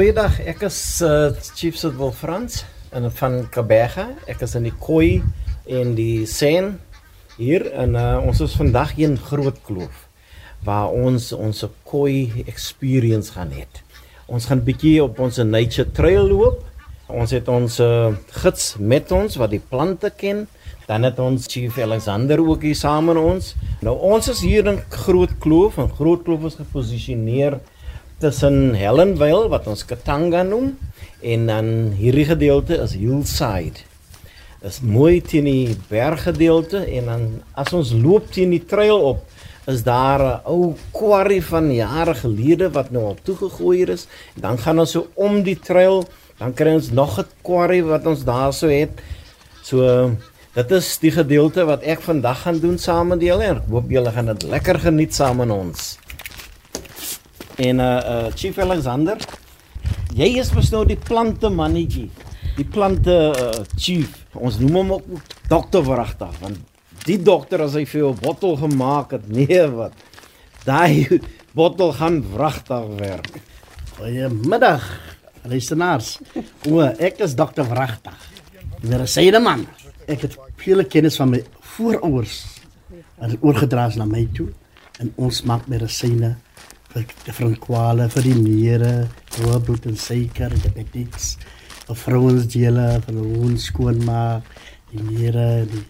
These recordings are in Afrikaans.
Goeiedag, ek is uh, Chief Sidwell Frans en van Kabega. Ek is in die Koi en die Sen hier en uh, ons is vandag in Groot Kloof waar ons ons Koi experience gaan hê. Ons gaan bietjie op ons nature trail loop. Ons het ons uh, gids met ons wat die plante ken. Dan het ons Chief Alexander ook hier saam met ons. Nou ons is hier in Groot Kloof en Groot Kloof is geposisioneer tussen Helenvale wat ons Katanga noem en dan hierdie gedeelte is Hillside. Dit is mooi teen die berggedeelte en dan as ons loop teen die trail op is daar 'n ou quarry van jare gelede wat nou al toegegooi is. Dan gaan ons so om die trail, dan kry ons nog 'n quarry wat ons daarso het. So dit is die gedeelte wat ek vandag gaan doen saam met julle ek hoop julle gaan dit lekker geniet saam met ons. En uh uh Chief Alexander, jy is mos nou die plante mannetjie. Die plante uh, chief. Ons noem hom ook dokter Wragtig want die dokter as hy vir jou 'n bottel gemaak het, nee wat. Daai bottel gaan wragtig werk. Goeiemiddag, luisteraars. O, ek is dokter Wragtig. Weer 'n syde man. Ek het vele kennis van my voorouers wat oorgedra is na my toe en ons maak medisyne vir kwale vir die niere, hoë bloed en suiker, diabetes, vir vrouensdele, vir hoën skoonmaak, die niere die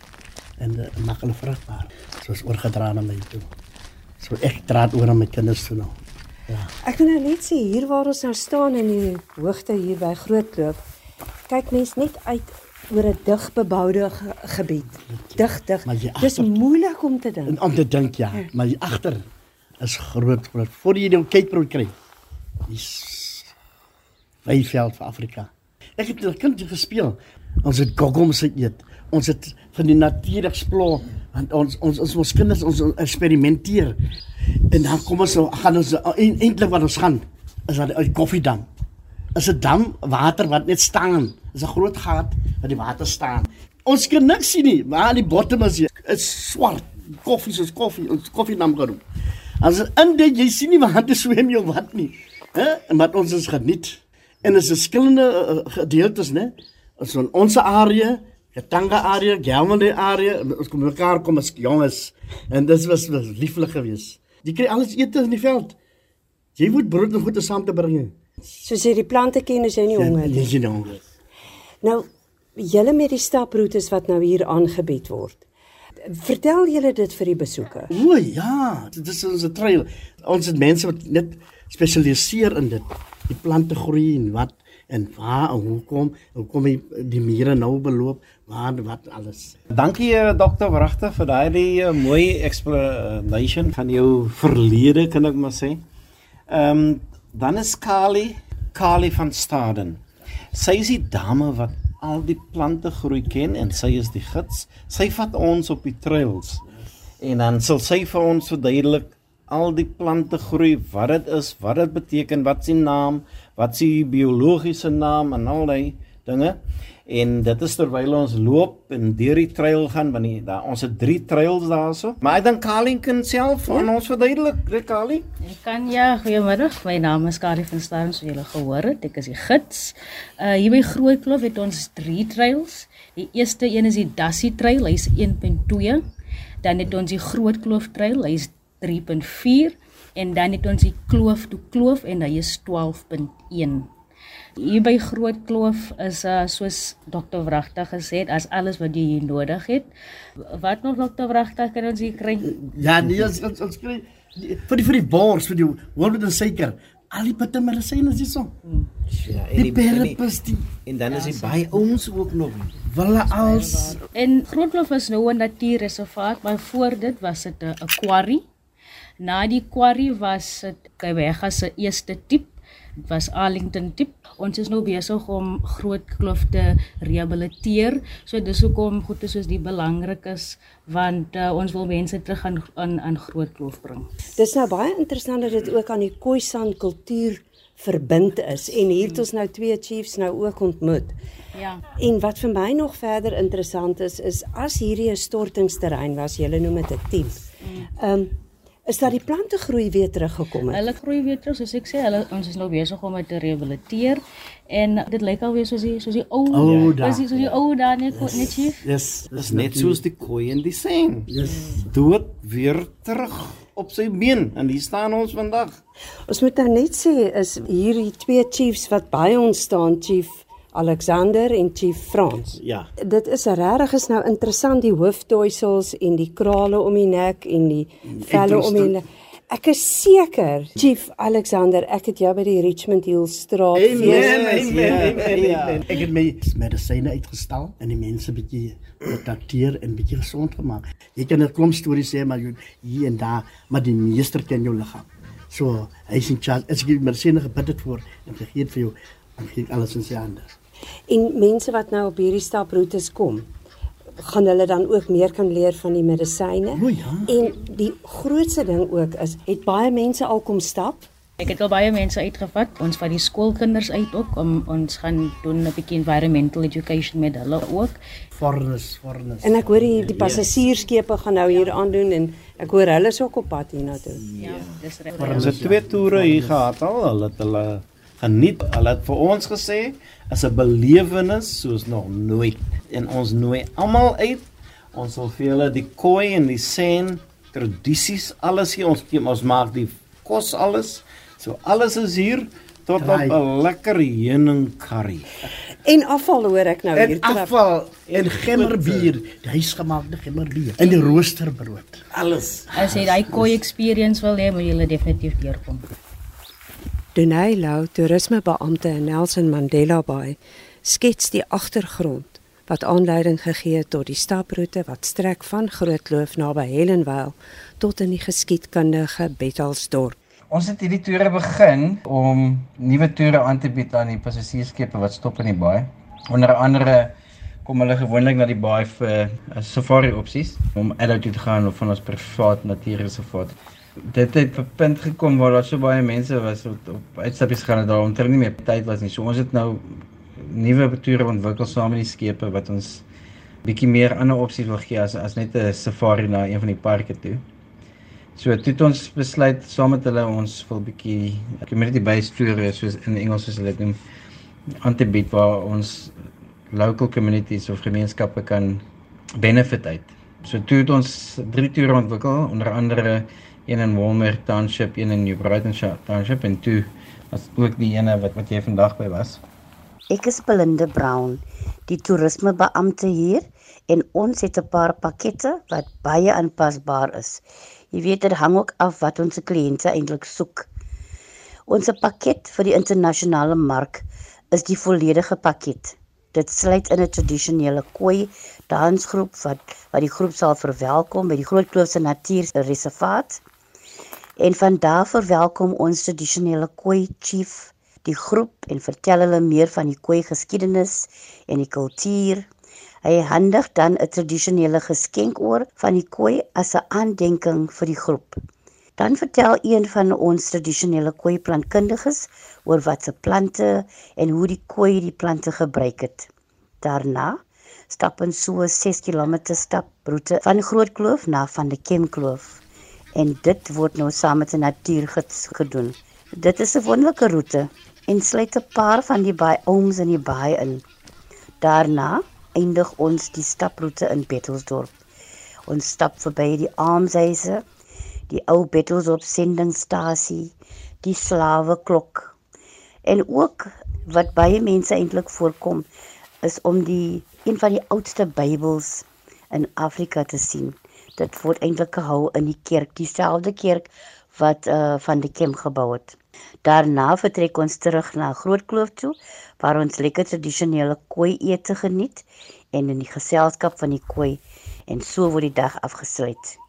en maak hulle vrugbaar. Soos oorgedra na my toe. So ek draad oor aan my kinders toe nou. Ja. Ek wil nou net sê hier waar ons nou staan in die hoogte hier by Grootkloof. Kyk mens net uit oor 'n digbeboude ge gebied. Dig dig. Dis moeilik om te dink. Om te dink ja, ja. maar agter is groot groot. Voor jy nou kyk kry. Dis Weiveld vir Afrika. Ek het 'n kind gespeel. Ons het goggles geëet. Ons het van die natuur explore want ons ons ons ons kinders ons eksperimenteer. En dan kom ons so gaan ons eintlik wat ons gaan is dat 'n koffiedam. Is 'n dam water wat net staan. Is 'n groot gat wat die water staan. Ons kan niks sien nie, maar die bottom is is swart. Koffie soos koffie, ons koffiedam geroep. As in dit jy sien nie waar te swem jy wat nie. Hè? Maar ons is geniet. En is 'n verskillende uh, gedeeltes, né? Ons in ons area, Katanga area, Gelmande area, ons kom mekaar kom as jonges en dit was was lieflik geweest. Jy kry alles ete in die veld. Jy moet brood en goeie saam te bring. Soos jy die plante ken as jy nie honger het. Jy is nie honger. Nou, julle met die staproetes wat nou hier aangebied word. Vertel julle dit vir die besoekers. O ja, dit is ons trail. Ons het mense wat net spesialiseer in dit. Die plante groei en wat en waar en hoekom, hoekom die, die mure nou beloop, waar wat alles. Dankie eh, dokter Wragte vir daai uh, mooi explanation van jou verlede kan ek maar sê. Ehm um, dan is Kali, Kali van Staden. Sy is die dame wat al die plante groei ken en sy is die gids. Sy vat ons op die trails. En dan sal sy vir ons verduidelik al die plante groei, wat dit is, wat dit beteken, wat se naam, wat se biologiese naam en al daai dinge. En dit is terwyl ons loop en deur die trail gaan want die, daar ons het drie trails daarso. Maar ek dink Kalin kan self ja. aan ons verduidelik, Rick Kali. Ek kan ja, goeiemiddag. My naam is Kali van Staden, so julle gehoor het. Ek is die gids. Uh hier by Grootkloof het ons drie trails. Die eerste een is die Dassie Trail, hy's 1.2. Dan het ons die Grootkloof Trail, hy's 3.4 en dan het ons die Kloof toe Kloof en hy is 12.1. Hier by Groot Kloof is uh, soos Dr. Wragtig gesê het, as alles wat jy hier nodig het. Wat nog Dr. Wragtig kan ons hier kry? Ja, nee, ons ons, ons kry vir die vir die bors vir die hoor met 'n suiker. Al die pitte medisyne is hier so. Hmm. Ja, en die perpes die en dan is hy ja, by ons ook nog. Wille als en Groot Kloof is nou 'n natuurreservaat, maar voor dit was dit 'n quarry. Na die quarry was dit Kywega se eerste tipe Dit was Arlington tip. Ons is nou besig om groot kloof te rehabiliteer. So dis hoekom goed is soos die belangrik is want uh, ons wil mense terug aan aan aan groot kloof bring. Dis nou baie interessant dat dit ook aan die Khoisan kultuur verbind is en hier het ons nou twee chiefs nou ook ontmoet. Ja. En wat vir my nog verder interessant is is as hierdie 'n stortingsterrein was, jy noem dit 'n tief. Mm. Ehm um, is dat die plante groei weer teruggekom het. Hulle groei weer terug, soos ek sê, hulle ons is nou besig om dit te rehabiliteer en dit lyk alweer soos die soos die ou Ou dae. soos die, soos die ou dae net yes. net chief. Yes, Dis net soos die koei en die sen. Yes. Dood weer terug op sy been en hier staan ons vandag. Ons moet nou net sê is hierdie twee chiefs wat by ons staan, Chief Alexander en Chief Frans. Ja. Dit is regtig is nou interessant die hooftoisels en die krale om die nek en die velle om die nek. Ek is seker, Chief Alexander, ek het jou by die Richmond Hill straat Amen, fees- amen, ja, amen, ja. amen. Ek het my medisyne uitgestal en die mense bietjie getrakteer en bietjie gesond gemaak. Jy kan 'n klomp stories sê maar jy hier en daar, maar die meester ken jou liggaam. So, hy sê Charles, as ek die medisyne gebid het voor en gegee het vir jou, dan gee ek alles in sy hande. En mense wat nou op hierdie staproetes kom, gaan hulle dan ook meer kan leer van die medisyne. O, ja. En die grootste ding ook is, het baie mense al kom stap. Ek het al baie mense uitgevat. Ons vat die skoolkinders uit ook om ons gaan doen 'n bietjie environmental education met hulle ook. Foreigners, foreigners. En ek hoor die, die passasiersskepe gaan nou hier aandoen en ek hoor hulle is ook op pad hiernatoe. Ja, dis reg. Ons het twee toere hier gehad al. Hulle het hulle geniet. Hulle het vir ons gesê is 'n belewenis soos nog nooit. En ons nooi almal uit. Ons sal vir julle die koi en die sen tradisies alles hier ons gee, ons maak die kos alles. So alles is hier tot op Draai. 'n lekker heuning curry. En afval hoor ek nou en hier trap. afval en gemmerbier, die huisgemaakte gemmerbier en die roosterbrood. Alles. As jy daai koi experience wil hê, moet jy hulle definitief deurkom. Dunay Lou, toerismebeampte in Nelson Mandela Bay, skets die agtergrond wat aanleiding gegee het tot die staproete wat strek van Grootkloof naby Hellenwil tot in die geskiedkundige Bethalsdorp. Ons het hierdie toere begin om nuwe toere aan te bied aan die passasiersskepe wat stop in die baai. Onder andere kom hulle gewoonlik na die baai vir uh, safari opsies om adult toe te gaan of van ons privaat natuurreservaat. Dit het op 'n punt gekom waar daar so baie mense was wat op uitstappies gegaan het daar omtrent nie meer tyd was nie. So ons het nou nuwe toere ontwikkel saam met die skepe wat ons bietjie meer ander opsies wil gee as as net 'n safari na een van die parke toe. So toe het ons besluit saam met hulle ons wil bietjie community based toere soos in Engels soos hulle dit noem aan te bied waar ons local communities of gemeenskappe kan benefit uit. So toe het ons drie toere ontwikkel onder andere een in Walmer Township, een in New Brighton Township en toe was ook die ene wat wat jy vandag by was. Ek is Belinda Brown, die toerismebeampte hier en ons het 'n paar pakkette wat baie aanpasbaar is. Jy weet dit hang ook af wat ons kliënte eintlik soek. Ons pakket vir die internasionale mark is die volledige pakket. Dit sluit in 'n tradisionele koi dansgroep wat wat die groep sal verwelkom by die Grootkloof se Natuurreservaat. En van daar verwelkom ons tradisionele koi chief die groep en vertel hulle meer van die koi geskiedenis en die kultuur. Hy handig dan 'n tradisionele geskenk oor van die koi as 'n aandenking vir die groep. Dan vertel een van ons tradisionele koi plantkundiges oor wat se plante en hoe die koi die plante gebruik het. Daarna stap ons so 'n 6 km staproete van Grootkloof na van die Kemkloof. En dit word nou saam met 'n natuurgids gedoen. Dit is 'n wonderlike roete en sluit 'n paar van die baai ooms in die baai in. Daarna eindig ons die staproete in Bettelsdorp. Ons stap verby die Armshuise, die ou Bettelsdorp sendingstasie, die slaweklok. En ook wat baie mense eintlik voorkom is om die een van die oudste Bybels in Afrika te sien. Dit word eintlik gehou in die kerk, dieselfde kerk wat uh van die Kem gebou het. Daarna vertrek ons terug na Grootkloof toe waar ons lekker tradisionele koi ete geniet en in die geselskap van die koi en so word die dag afgesluit.